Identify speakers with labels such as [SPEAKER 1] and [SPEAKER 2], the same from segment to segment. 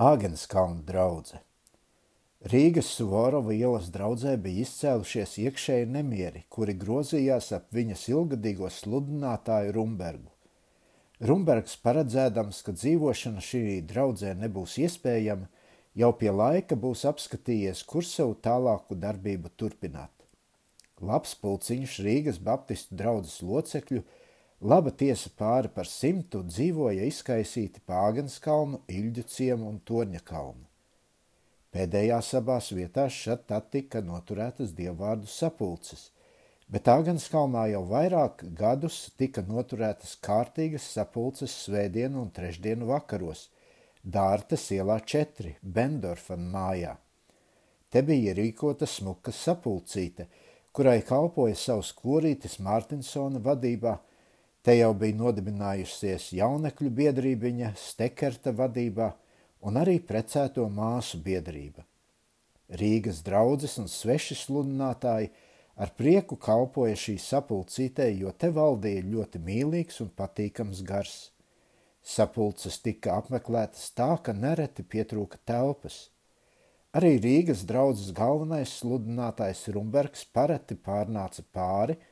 [SPEAKER 1] Āgenskalna draudze. Rīgas Suvorova ielas draudzē bija izcēlušies iekšēji nemieri, kuri grozījās ap viņas ilgadīgo sludinātāju Rumbergu. Rumbergs paredzēdams, ka dzīvošana šī draudzē nebūs iespējama, jau pie laika būs apskatījies, kur savu tālāku darbību turpināt. Labs pulciņš Rīgas Baptistu draudzes locekļu – Laba tiesa pāri par simtu dzīvoja izkaisīti Pāgenskalnu, Ilģu ciemu un Torņa kalnu. Pēdējās abās vietās šad tad tika noturētas dievvvārdu sapulces, bet Āgenskalnā jau vairāk gadus tika noturētas kārtīgas sapulces svētdienu un trešdienu vakaros, Dārtas ielā 4, Bendorfan mājā. Te bija rīkota smuka sapulcīte, kurai kalpoja savs korītis Mārtinsona vadībā – Te jau bija nodibinājusies jaunekļu biedrībiņa Stekerta vadībā un arī precēto māsu biedrība. Rīgas draudzes un sveši sludinātāji ar prieku kalpoja šī sapulcītē, jo te valdīja ļoti mīlīgs un patīkams gars. Sapulces tika apmeklētas tā, ka nereti pietrūka telpas. Arī Rīgas draudzes galvenais sludinātājs Rumbergs pareti pārnāca pāri –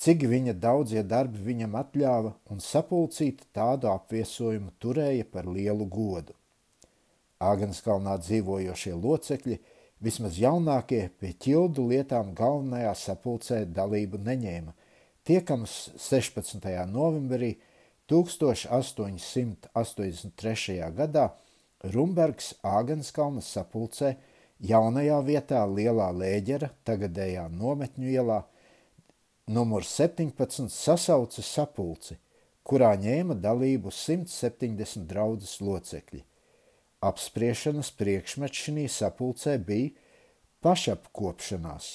[SPEAKER 1] cik viņa daudzie darbi viņam atļāva un sapulcīt tādu apviesojumu turēja par lielu godu. Āgenskalnā dzīvojošie locekļi, vismaz jaunākie, pie ķildu lietām galvenajā sapulcē dalību neņēma. Tiekams 16. novembrī 1883. gadā Rumbergs Āgenskalnas sapulcē jaunajā vietā Lielā Lēģera, tagadējā nometņu ielā, numurs 17 sasauca sapulci, kurā ņēma dalību 170 draudzes locekļi. Apspriešanas priekšmets šī sapulcē bija pašapkopšanās.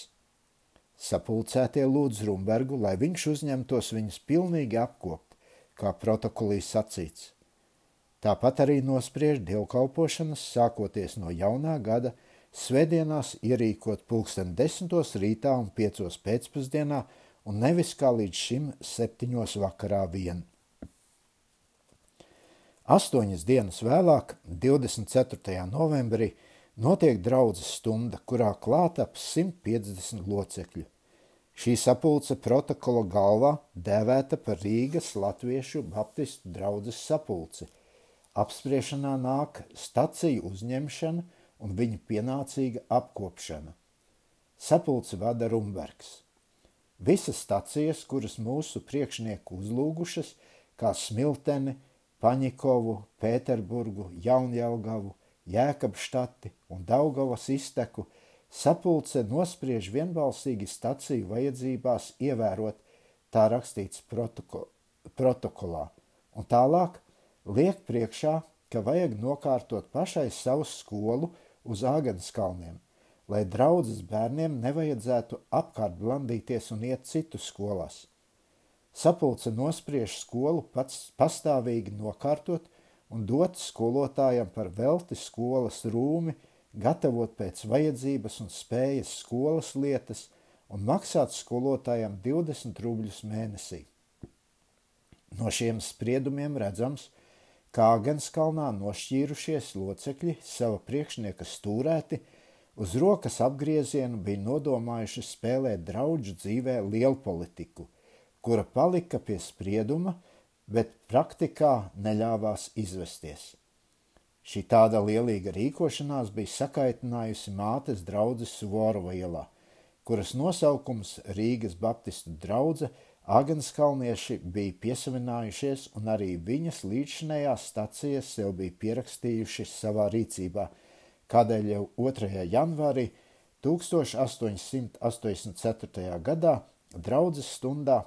[SPEAKER 1] Sapulcētie lūdz Rumbergu, lai viņš uzņemtos viņus pilnīgi apkopt, kā protokolī sacīts. Tāpat arī nospriež dievkalpošanas, sākoties no jaunā gada, svētdienās ierīkot pulksten desmitos rītā un piecos pēcpusdienā un nevis kā līdz šim septiņos vakarā vien. Astoņas dienas vēlāk, 24. novembrī, notiek draudzes stunda, kurā klāt ap 150 locekļu. Šī sapulce protokola galvā dēvēta par Rīgas latviešu baptistu draudzes sapulci. Apspriešanā nāk staciju uzņemšana un viņu pienācīga apkopšana. Sapulci vada Rumbergs. Visas stacijas, kuras mūsu priekšnieku uzlūgušas, kā Smilteni, Paņikovu, Pēterburgu, Jaunjelgavu, Jēkabštati un Daugavas izteku, sapulce nospriež vienbalsīgi staciju vajadzībās ievērot tā rakstīts protoko protokolā, un tālāk liek priekšā, ka vajag nokārtot pašai savu skolu uz Āgenskalniem – lai draudzes bērniem nevajadzētu apkārt blandīties un iet citu skolās. Sapulce nospriež skolu pats pastāvīgi nokārtot un dot skolotājam par velti skolas rūmi, gatavot pēc vajadzības un spējas skolas lietas un maksāt skolotājam 20 rubļus mēnesī. No šiem spriedumiem redzams, kā Agenskalnā nošķīrušies locekļi sava priekšnieka stūrēti – Uz rokas apgriezienu bija nodomājuši spēlēt draugu dzīvē lielu politiku, kura palika pie sprieduma, bet praktikā neļāvās izvesties. Šī tāda lielīga rīkošanās bija sakaitinājusi mātes draudzes Suvorova ielā, kuras nosaukums Rīgas Baptistu draudze Agenskalnieši bija piesavinājušies un arī viņas līdzinējās stacijas sev bija pierakstījuši savā rīcībā – kādēļ jau 2. janvārī 1884. gadā draudzes stundā,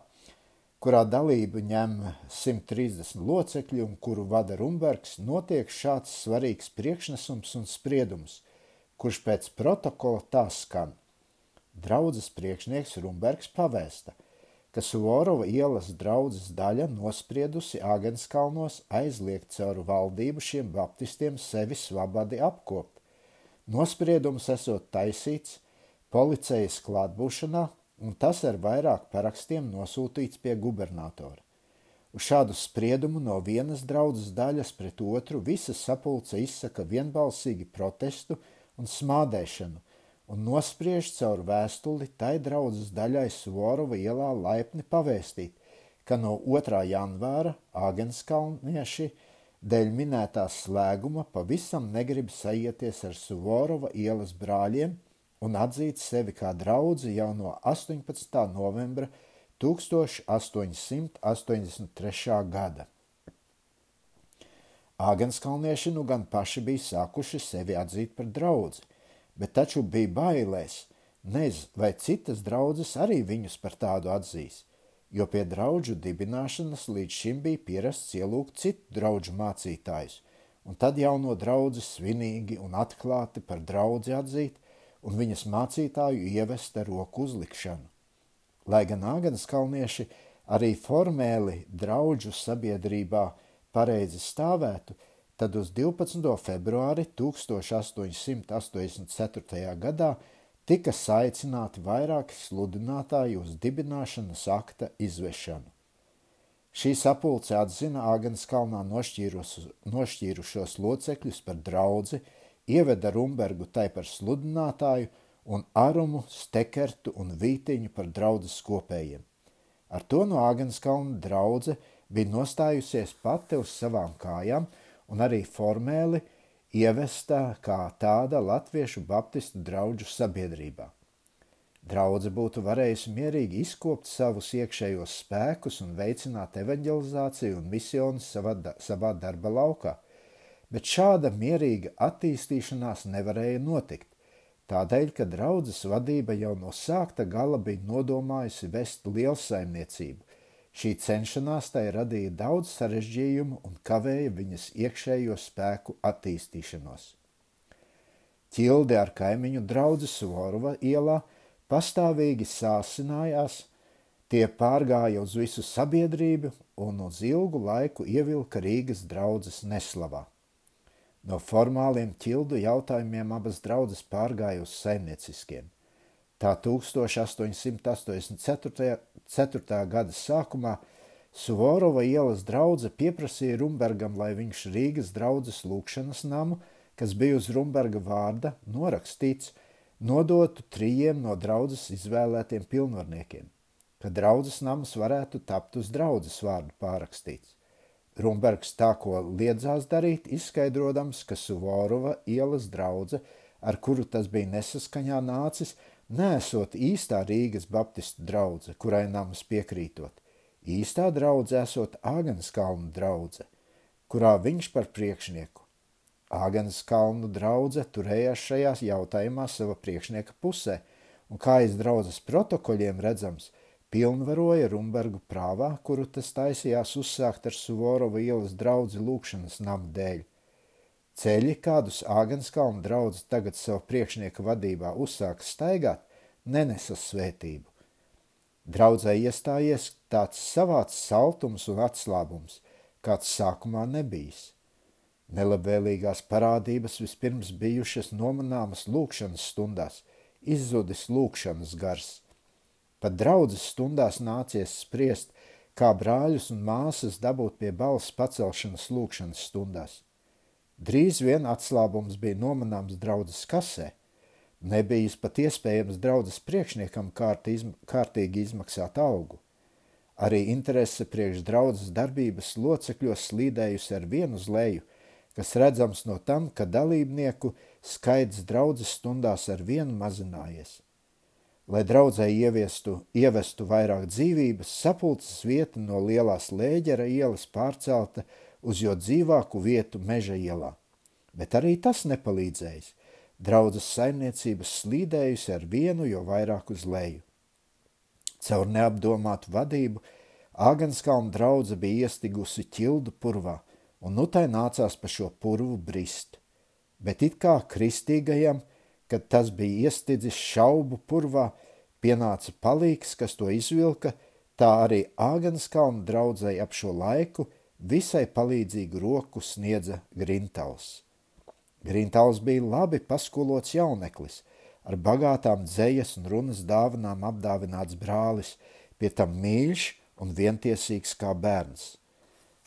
[SPEAKER 1] kurā dalību ņem 130 locekļi un kuru vada Rumbergs, notiek šāds svarīgs priekšnesums un spriedums, kurš pēc protokola tā skan. Draudzes priekšnieks Rumbergs pavēsta, ka Suvorova ielas draudzes daļa nospriedusi Āgenskalnos aizliegt caur valdību šiem baptistiem sevi svabadi apkopt Nospriedums esot taisīts policijas klātbūšanā, un tas ar vairāk parakstiem nosūtīts pie gubernatora. Uz šādu spriedumu no vienas draudzes daļas pret otru visa sapulce izsaka vienbalsīgi protestu un smādēšanu un nospriež caur vēstuli tai draudzes daļai Svorova ielā laipni pavēstīt, ka no 2. janvāra Āgenskalnieši dēļ minētās slēguma pavisam negrib sajieties ar Suvorova ielas brāļiem un atzīt sevi kā draudzi jau no 18. novembra 1883. gada. Āgenskalnieši nu gan paši bija sākuši sevi atzīt par draudzi, bet taču bija bailēs, nez vai citas draudzes arī viņus par tādu atzīs, jo pie draudžu dibināšanas līdz šim bija pierasts ielūgt citu draudžu mācītājus, un tad jauno draudzi svinīgi un atklāti par draudzi atzīt un viņas mācītāju ievest ar roku uzlikšanu lai gan Āgānas kalnieši arī formēli draudžu sabiedrībā pareizi stāvētu, tad uz 12. februāri 1884. gadā tika saicināti vairāki sludinātāji uz dibināšanas akta izvešanu. Šī sapulce atzina Āgānas kalnā nošķīrušos locekļus par draudzi, ieveda Rumbergu tai par sludinātāju un Arumu, Stekertu un Vītiņu par draudzes kopējiem. Ar to no Āgenskalna draudze bija nostājusies pati uz savām kājām un arī formēli ievestā kā tāda latviešu baptistu draudžu sabiedrībā. Draudze būtu varējusi mierīgi izkopt savus iekšējos spēkus un veicināt evanģelizāciju un misionas savā, savā darba laukā, bet šāda mierīga attīstīšanās nevarēja notikt Tādēļ, ka draudzes vadība jau no sākta gala bija nodomājusi vest lielsaimniecību, šī cenšanās tai radīja daudz sarežģījumu un kavēja viņas iekšējo spēku attīstīšanos. Ķilde ar kaimiņu draugu Svorova ielā pastāvīgi sāsinājās, tie pārgāja uz visu sabiedrību un uz ilgu laiku ievilka Rīgas draudzes neslavā. No formāliem ķildu jautājumiem abas draudzes pārgāja uz saimnieciskiem. Tā 1884. gada sākumā Suvorova ielas draudze pieprasīja Rumbergam, lai viņš Rīgas draudzes lūkšanas namu, kas bija uz Rumberga vārda norakstīts, nodotu trījiem no draudzes izvēlētiem pilnvarniekiem, ka draudzes nams varētu tapt uz draudzes vārdu pārakstīts. Rumbergs tā ko liedzās darīt, izskaidrodams, ka Suvorova ielas draudze, ar kuru tas bija nesaskaņā nācis, nesot īstā Rīgas baptistu draudze, kurai nams piekrītot. Īstā draudze esot Āgans kalnu draudze, kurā viņš par priekšnieku. Āgans kalnu draudze turējās šajās jautājumā sava priekšnieka pusē, un kā iz draudzes protokoļiem redzams – pilnvaroja Rumbergu prāvā, kuru tas taisījās uzsākt ar Suvorova ielas draudzi lūkšanas namu dēļ. Ceļi, kādus Āgenskalna draudz tagad savu priekšnieku vadībā uzsāka staigāt, nenesa svētību. Draudzē iestājies tāds savāds saltums un atslābums, kāds sākumā nebijis. Nelabvēlīgās parādības vispirms bijušas nomanāmas lūkšanas stundās, izzudis lūkšanas gars – Pat draudzes stundās nācies spriest, kā brāļus un māsas dabūt pie balss pacelšanas lūkšanas stundās. Drīz vien atslābums bija nomanāms draudzes kasē. Nebijis pat iespējams draudzes priekšniekam kārt izm kārtīgi izmaksāt algu. Arī interese priekš draudzes darbības locekļos slīdējusi ar vienu uz leju, kas redzams no tam, ka dalībnieku skaits draudzes stundās ar vienu mazinājies – Lai draudzē ieviestu, ievestu vairāk dzīvības, sapulces vieta no lielās lēģera ielas pārcelta uz jo dzīvāku vietu meža ielā. Bet arī tas nepalīdzējis. Draudzes saimniecības slīdējusi ar vienu, jo vairāk uz leju. Caur neapdomātu vadību Āgenskalna draudze bija iestigusi ķildu purvā, un nu tai nācās pa šo purvu brist. Bet it kā kristīgajam – Kad tas bija iestidzis šaubu purvā, pienāca palīgs, kas to izvilka, tā arī Āgans kalna draudzēji ap šo laiku visai palīdzīgu roku sniedza Grintals. Grintals bija labi paskolots jauneklis, ar bagātām dzējas un runas dāvanām apdāvināts brālis, pie tam mīļš un vientiesīgs kā bērns.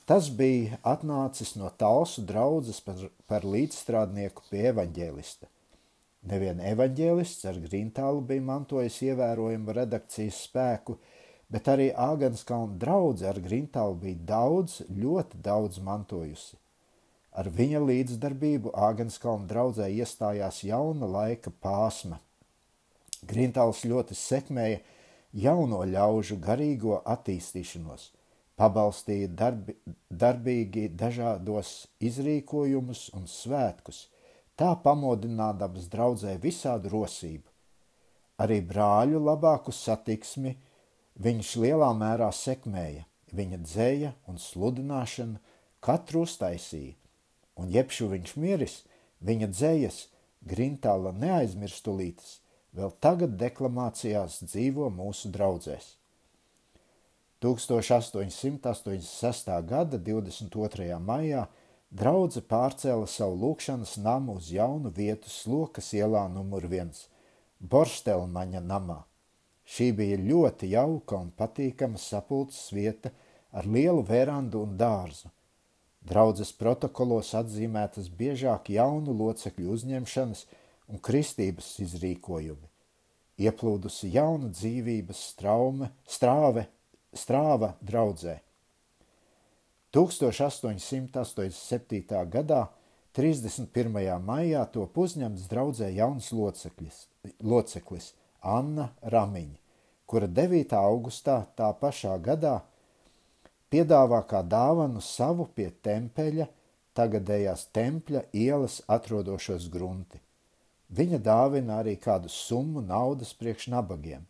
[SPEAKER 1] Tas bija atnācis no talsu draudzes par, par līdzstrādnieku pie evaņģēlista. Nevien evaņģēlists ar Grīntālu bija mantojis ievērojumu redakcijas spēku, bet arī Āgenskalna draudze ar Grīntālu bija daudz, ļoti daudz mantojusi. Ar viņa līdzdarbību Āgenskalna draudzē iestājās jauna laika pāsma. Grīntāls ļoti sekmēja jauno ļaužu garīgo attīstīšanos, pabalstīja darbi, darbīgi dažādos izrīkojumus un svētkus, tā pamodinādams draudzē visādu rosību. Arī brāļu labāku satiksmi viņš lielā mērā sekmēja, viņa dzēja un sludināšana katru uztaisīja, un jebšu viņš miris, viņa dzējas, grintāla neaizmirstulītas, vēl tagad deklamācijās dzīvo mūsu draudzēs. 1886. gada 22. maijā Draudze pārcēla savu lūkšanas namu uz jaunu vietu Slokas ielā numur viens - Borstelmaņa namā. Šī bija ļoti jauka un patīkama sapulces vieta ar lielu verandu un dārzu. Draudzes protokolos atzīmētas biežāk jaunu locekļu uzņemšanas un kristības izrīkojumi. Ieplūdusi jauna dzīvības straume, strāve, strāva draudzē. 1887. gadā 31. maijā top uzņemts draudzē jauns loceklis, loceklis Anna Ramiņa, kura 9. augustā tā pašā gadā piedāvā kā dāvanu savu pie tempeļa, tagadējās tempļa ielas atrodošos grunti. Viņa dāvina arī kādu summu naudas priekš nabagiem.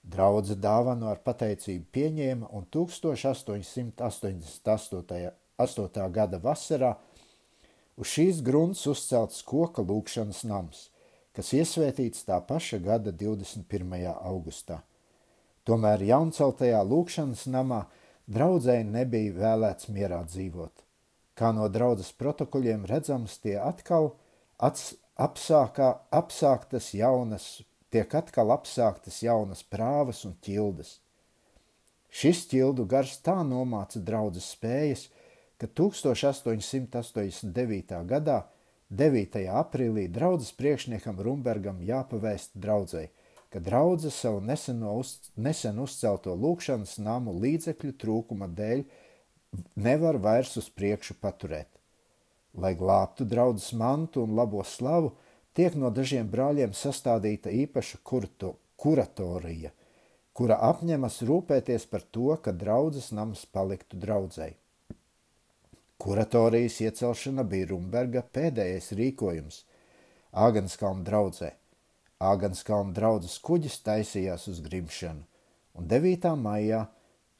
[SPEAKER 1] Draudze dāvanu ar pateicību pieņēma un 1888. gada vasarā uz šīs grunts uzcelts koka lūkšanas nams, kas iesvētīts tā paša gada 21. augustā. Tomēr jaunceltajā lūkšanas namā draudzēji nebija vēlēts mierā dzīvot. Kā no draudzes protokoļiem redzams, tie atkal ats, apsākā, apsāktas jaunas tiek atkal apsāktas jaunas prāvas un ķildes. Šis ķildu gars tā nomāca draudzes spējas, ka 1889. gadā 9. aprīlī draudzes priekšniekam Rumbergam jāpavēst draudzēji, ka draudze savu neseno uz, nesen uzcelto lūkšanas namu līdzekļu trūkuma dēļ nevar vairs uz priekšu paturēt. Lai glābtu draudzes mantu un labo slavu, tiek no dažiem brāļiem sastādīta īpaša kurto, kuratorija, kura apņemas rūpēties par to, ka draudzes nams paliktu draudzēji. Kuratorijas iecelšana bija Rumberga pēdējais rīkojums Āgenskalna draudzē. Āgenskalna draudzes kuģis taisījās uz grimšanu, un 9. maijā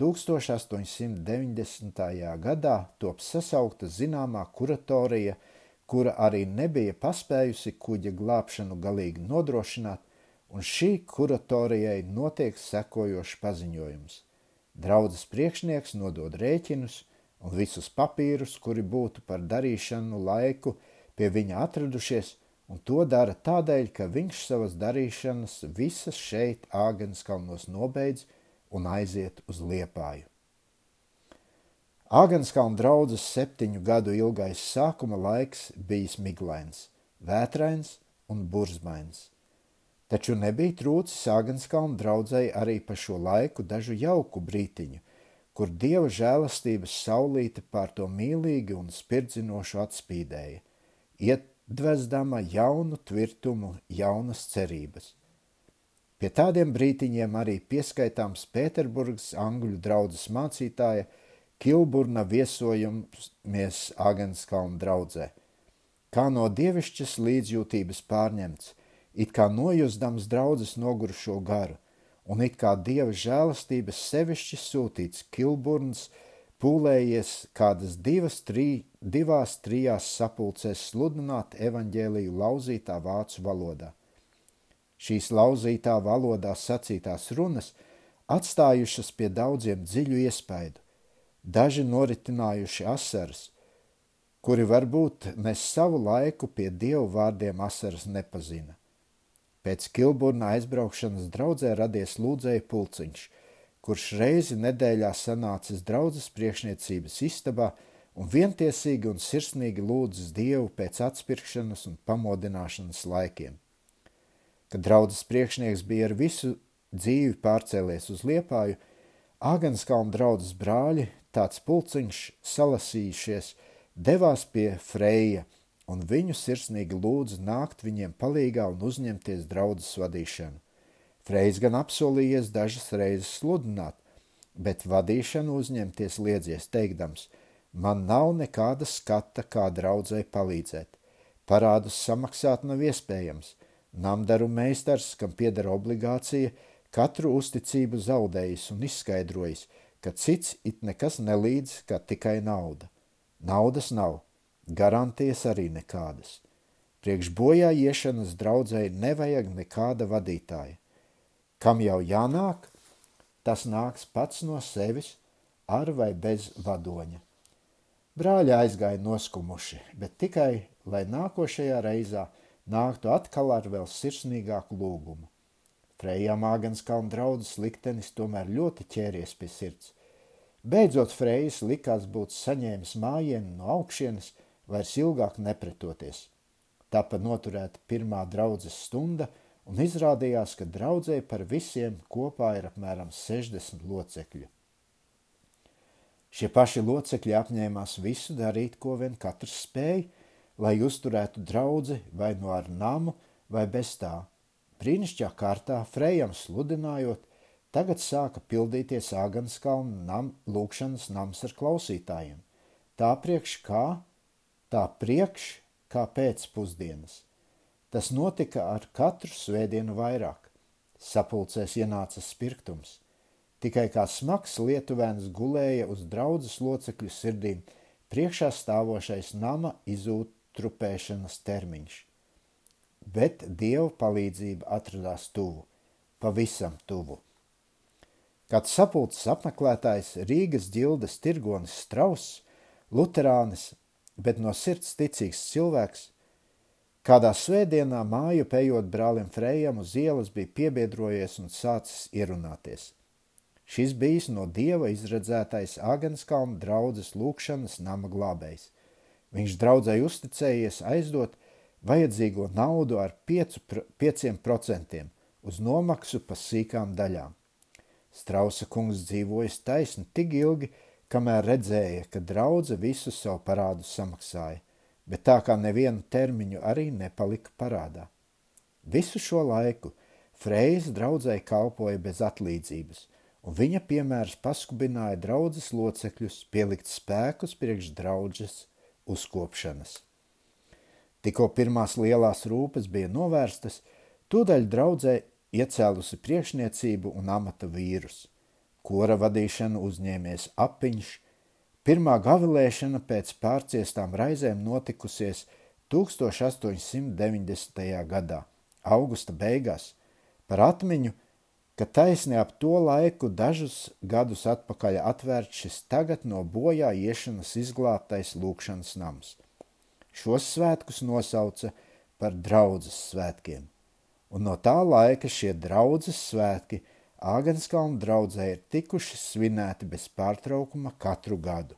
[SPEAKER 1] 1890. gadā top sasaukta zināmā kuratorija – kura arī nebija paspējusi kuģa glābšanu galīgi nodrošināt, un šī kuratorijai notiek sekojošs paziņojums. Draudzes priekšnieks nodod rēķinus un visus papīrus, kuri būtu par darīšanu laiku pie viņa atradušies, un to dara tādēļ, ka viņš savas darīšanas visas šeit Āgenskalnos nobeidz un aiziet uz Liepāju. Āgenskalna draudzes septiņu gadu ilgais sākuma laiks bijis miglains, vētrains un burzmains. Taču nebija trūcis Āgenskalna draudzēji arī pa šo laiku dažu jauku brītiņu, kur dieva žēlastības saulīte pār to mīlīgi un spirdzinošu atspīdēja, iedvezdama jaunu tvirtumu, jaunas cerības. Pie tādiem brītiņiem arī pieskaitāms Pēterburgas angļu draudzes mācītāja – Kilburna viesojamies Agenskalna draudzē. Kā no dievišķas līdzjūtības pārņemts, it kā nojustams draudzes nogurušo garu, un it kā dieva žēlastības sevišķi sūtīts Kilburns, pūlējies kādas divas, trī, divās, trijās sapulcēs sludināt evaņģēliju lauzītā vācu valodā. Šīs lauzītā valodā sacītās runas atstājušas pie daudziem dziļu iespaidu, daži noritinājuši asaras, kuri varbūt nes savu laiku pie dievu vārdiem asaras nepazina. Pēc Kilburna aizbraukšanas draudzē radies lūdzēja pulciņš, kurš reizi nedēļā sanācis draudzes priekšniecības istabā un vientiesīgi un sirsnīgi lūdzas Dievu pēc atspirkšanas un pamodināšanas laikiem. Kad draudzes priekšnieks bija ar visu dzīvi pārcēlies uz Liepāju, Āgenskalna draudzes brāļi, tāds pulciņš salasījušies, devās pie Freja un viņu sirsnīgi lūdza nākt viņiem palīgā un uzņemties draudzes vadīšanu. Freis gan apsolījies dažas reizes sludināt, bet vadīšanu uzņemties liedzies teikdams, man nav nekāda skata, kā draudzēji palīdzēt. Parādus samaksāt nav iespējams. Namdaru meistars, kam pieder obligācija, katru uzticību zaudējis un izskaidrojis, ka cits it nekas nelīdz, kā tikai nauda. Naudas nav, garantijas arī nekādas. Priekš bojā iešanas draudzēji nevajag nekāda vadītāja. Kam jau jānāk, tas nāks pats no sevis, ar vai bez vadoņa. Brāļi aizgāja noskumuši, bet tikai, lai nākošajā reizā nāktu atkal ar vēl sirsnīgāku lūgumu. Frejam Āgenskalna draudzes liktenis tomēr ļoti ķēries pie sirds. Beidzot Frejas likās būt saņēmis mājienu no augšienes, vairs ilgāk nepretoties. Tapa noturēta pirmā draudzes stunda, un izrādījās, ka draudzē par visiem kopā ir apmēram 60 locekļu. Šie paši locekļi apņēmās visu darīt, ko vien katrs spēja, lai uzturētu draugu vai no nu ar namu, vai bez tā. Brīnišķīgā kārtā, frejam sludinājot, tagad sāka pildīties Āgānskalna nam, lūkšanas nams ar klausītājiem. Tā priekš kā tā priekš kā pēcpusdienas. Tas notika ar katru svētdienu vairāk. Sapulcēs ienāca spirtums. Tikai kā smags lietuvēns gulēja uz draudzes locekļu sirdīm priekšā stāvošais nama izūtrupēšanas termiņš. Bet Dieva palīdzība atradās tuvu, pavisam tuvu. Kāds sapulces apmeklētājs Rīgas ģildes tirgonis Strauss, luterānis bet no sirds ticīgs cilvēks. Kādā svētdienā māju pējot brālim Frejam uz ielas bija piebiedrojies un sācis ierunāties. Šis bijis no dieva izredzētais Agenskalna draudzes lūkšanas nama glābējs. Viņš draudzēji uzticējies aizdot vajadzīgo naudu ar 5% uz nomaksu pa sīkām daļām. Strausa kungs dzīvojas taisni tik ilgi, kamēr redzēja, ka draudze visu savu parādu samaksāja, bet tā kā nevienu termiņu arī nepalika parādā. Visu šo laiku Frejas draudzēji kalpoja bez atlīdzības, un viņa piemērs paskubināja draudzes locekļus pielikt spēkus priekš draudzes uzkopšanas. Tikko pirmās lielās rūpes bija novērstas, tūdaļ draudzē iecēlusi priekšniecību un amata vīrus – Kora vadīšanu uzņēmies apiņš. Pirmā gavilēšana pēc pārciestām raizēm notikusies 1890. gadā, augusta beigās, par atmiņu, ka taisni ap to laiku dažus gadus atpakaļ atvērts šis tagad no bojā iešanas izglābtais lūkšanas nams. Šos svētkus nosauca par draudzes svētkiem, un no tā laika šie draudzes svētki – Āgenskalna draudzē ir tikuši svinēti bez pārtraukuma katru gadu.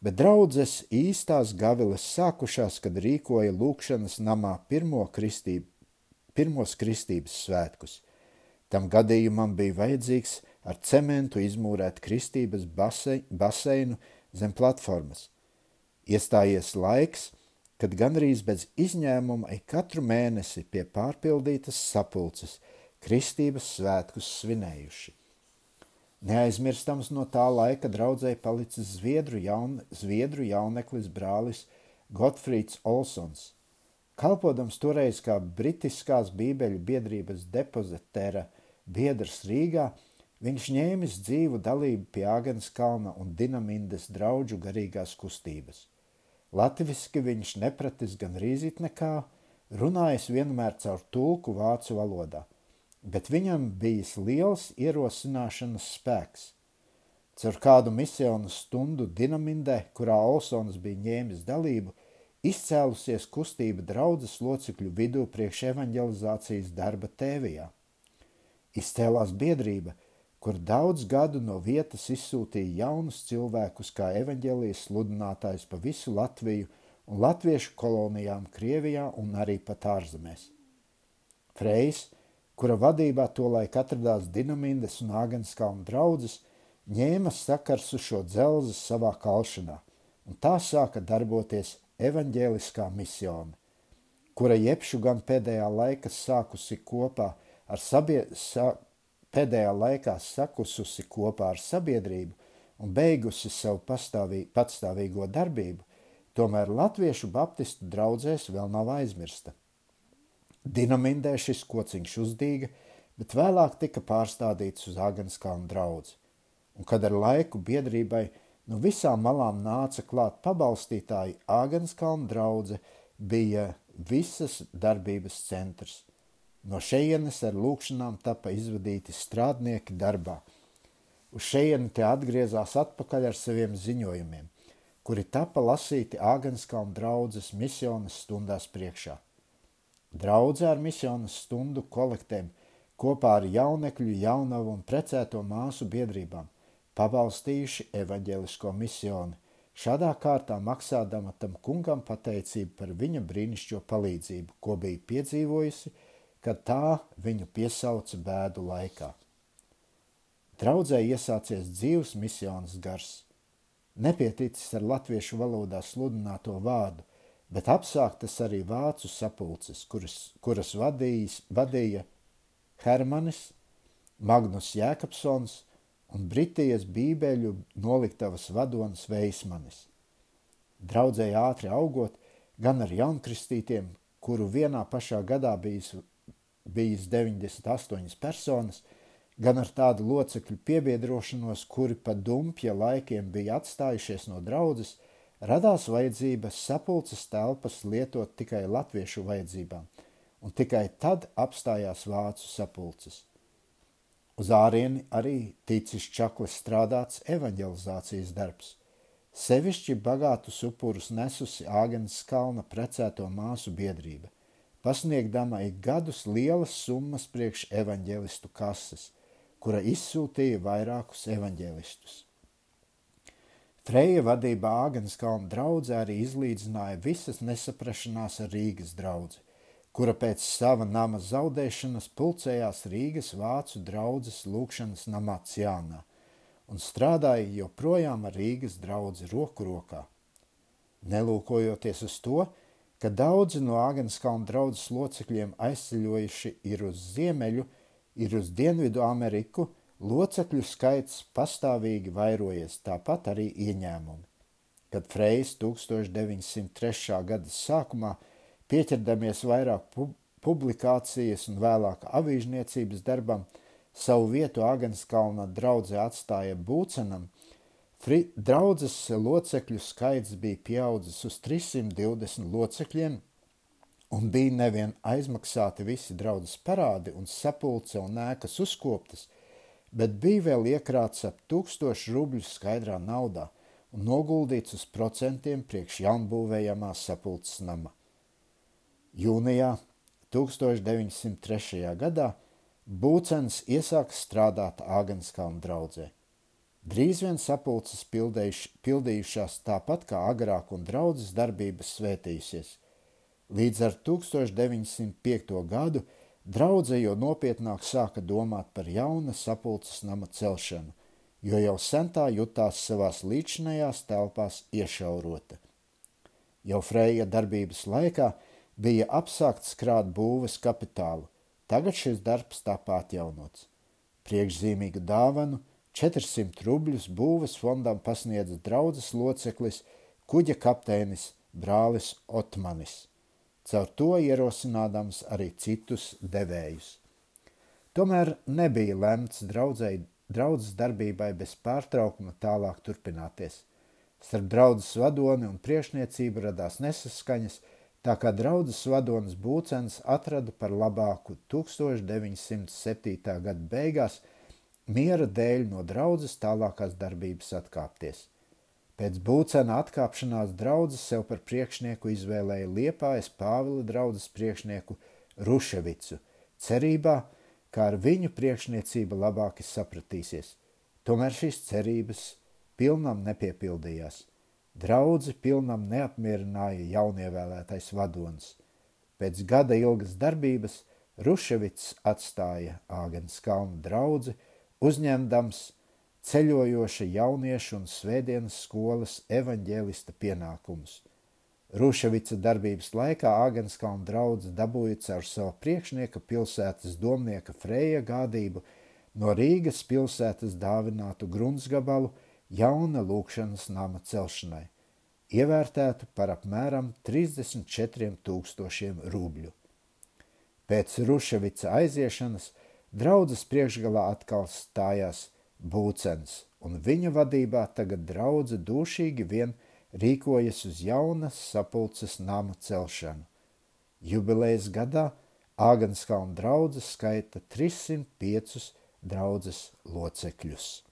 [SPEAKER 1] Bet draudzes īstās gaviles sākušās, kad rīkoja lūkšanas namā pirmo kristību, pirmos kristības svētkus. Tam gadījumam bija vajadzīgs ar cementu izmūrēt kristības base, baseinu zem platformas. Iestājies laiks, kad gandrīz bez izņēmuma ik katru mēnesi pie pārpildītas sapulces – kristības svētkus svinējuši. Neaizmirstams no tā laika draudzēji palicis Zviedru, jaun, Zviedru jauneklis brālis Gotfrīds Olsons. Kalpodams toreiz kā britiskās bībeļu biedrības depozitēra biedrs Rīgā, viņš ņēmis dzīvu dalību pie Āgenskalna un Dinamindas draudžu garīgās kustības. Latviski viņš nepratis gan rīzīt nekā, runājis vienmēr caur tulku vācu valodā – bet viņam bijis liels ierosināšanas spēks. Caur kādu misionu stundu dinamindē, kurā Olsons bija ņēmis dalību, izcēlusies kustība draudzes locekļu vidū priekš evanģelizācijas darba tēvijā. Izcēlās biedrība, kur daudz gadu no vietas izsūtīja jaunus cilvēkus kā evaņģēlijas sludinātājs pa visu Latviju un latviešu kolonijām Krievijā un arī pat ārzemēs. Frejs, kura vadībā tolaik atradās Dinamindes un Āgenskalna draudzes, ņēma sakars uz šo dzelzi savā kalšanā, un tā sāka darboties evaņģēliskā misiona, kura jebšu gan pēdējā laikā sākusi kopā ar sabie, sa, pēdējā laikā sakususi kopā ar sabiedrību un beigusi savu pastāvī, patstāvīgo darbību, tomēr latviešu baptistu draudzēs vēl nav aizmirsta. Dinamindē šis kociņš uzdīga, bet vēlāk tika pārstādīts uz Agenskalnu draudzi, un kad ar laiku biedrībai No visām malām nāca klāt pabalstītāji, Āgenskalna draudze bija visas darbības centrs. No šejienes ar lūkšanām tapa izvadīti strādnieki darbā. Uz šejieni tie atgriezās atpakaļ ar saviem ziņojumiem, kuri tapa lasīti Āgenskalna draudzes misionas stundās priekšā. Draudze ar misionas stundu kolektēm kopā ar jaunekļu, jaunavu un precēto māsu biedrībām pabalstījuši evaņģēlisko misioni, šādā kārtā maksādama tam kungam pateicību par viņa brīnišķo palīdzību, ko bija piedzīvojusi, kad tā viņu piesauca bēdu laikā. Draudzē iesācies dzīves misijas gars, nepieticis ar latviešu valodā sludināto vārdu, bet apsāktas arī vācu sapulces, kuras, kuras vadījis, vadīja Hermanis, Magnus Jēkabsons, un Britijas bībeļu noliktavas vadonis Veismanis. Draudzēji ātri augot, gan ar jaunkristītiem, kuru vienā pašā gadā bijis, bijis 98 personas, gan ar tādu locekļu piebiedrošanos, kuri pa dumpja laikiem bija atstājušies no draudzes, radās vajadzība sapulces telpas lietot tikai latviešu vajadzībām, un tikai tad apstājās vācu sapulces. Uz ārieni arī ticis čaklis strādāts evanģelizācijas darbs. Sevišķi bagātus upurus nesusi Āgens kalna precēto māsu biedrība, pasniegdama ik gadus lielas summas priekš evaņģelistu kases, kura izsūtīja vairākus evaņģelistus. Freja vadībā Āgens kalna draudzē arī izlīdzināja visas nesaprašanās ar Rīgas draudzi kura pēc sava nama zaudēšanas pulcējās Rīgas vācu draudzes lūkšanas namā Ciānā un strādāja joprojām ar Rīgas draudzi roku rokā. Nelūkojoties uz to, ka daudzi no Āgenskalna draudzes locekļiem aizceļojuši ir uz ziemeļu, ir uz Dienvidu Ameriku, locekļu skaits pastāvīgi vairojies, tāpat arī ieņēmumi. Kad Freis 1903. gada sākumā Pieķerdamies vairāk pu publikācijas un vēlāk avīžniecības darbam, savu vietu Agenskalna draudzē atstāja Būcenam, Fri draudzes locekļu skaits bija pieaudzis uz 320 locekļiem, un bija nevien aizmaksāti visi draudzes parādi un sapulce un ēkas uzkoptas, bet bija vēl iekrāts ap tūkstošu rubļu skaidrā naudā un noguldīts uz procentiem priekš jaunbūvējamā sapulces nama. Jūnijā 1903. gadā Būcens iesāka strādāt Āgenskalna draudzē. Drīz vien sapulces pildījušās tāpat kā agrāk un draudzes darbības svētījusies. Līdz ar 1905. gadu draudze jau nopietnāk sāka domāt par jauna sapulces nama celšanu, jo jau sentā jutās savās līdzinējās telpās iešaurota. Jau Freja darbības laikā – bija apsākts krāt būves kapitālu. Tagad šis darbs tāpā atjaunots. Priekšzīmīgu dāvanu 400 rubļus būves fondam pasniedza draudzes loceklis, kuģa kapteinis brālis Otmanis, caur to ierosinādams arī citus devējus. Tomēr nebija lemts draudzei, draudzes darbībai bez pārtraukuma tālāk turpināties. Starp draudzes vadoni un priekšniecību radās nesaskaņas, tā kā draudzes vadonis Būcens atrada par labāku 1907. gada beigās miera dēļ no draudzes tālākās darbības atkāpties. Pēc Būcena atkāpšanās draudzes sev par priekšnieku izvēlēja Liepājas Pāvila draudzes priekšnieku Ruševicu, cerībā, kā ar viņu priekšniecība labāk sapratīsies. Tomēr šīs cerības pilnam nepiepildījās. Draudzi pilnam neapmierināja jaunievēlētais vadonis. Pēc gada ilgas darbības Ruševits atstāja Āgans kalnu draudzi, uzņemdams ceļojoša jauniešu un svētdienas skolas evaņģēlista pienākumus. Ruševica darbības laikā Āgenskalna draudz dabūja caur savu priekšnieka pilsētas domnieka Freja gādību no Rīgas pilsētas dāvinātu gruntsgabalu jauna lūkšanas nama celšanai, ievērtētu par apmēram 34 tūkstošiem rubļu. Pēc Ruševica aiziešanas draudzes priekšgalā atkal stājās Būcens, un viņa vadībā tagad draudze dūšīgi vien rīkojas uz jaunas sapulces nama celšanu. Jubilejas gadā Āgenskalna draudzes skaita 305 draudzes locekļus.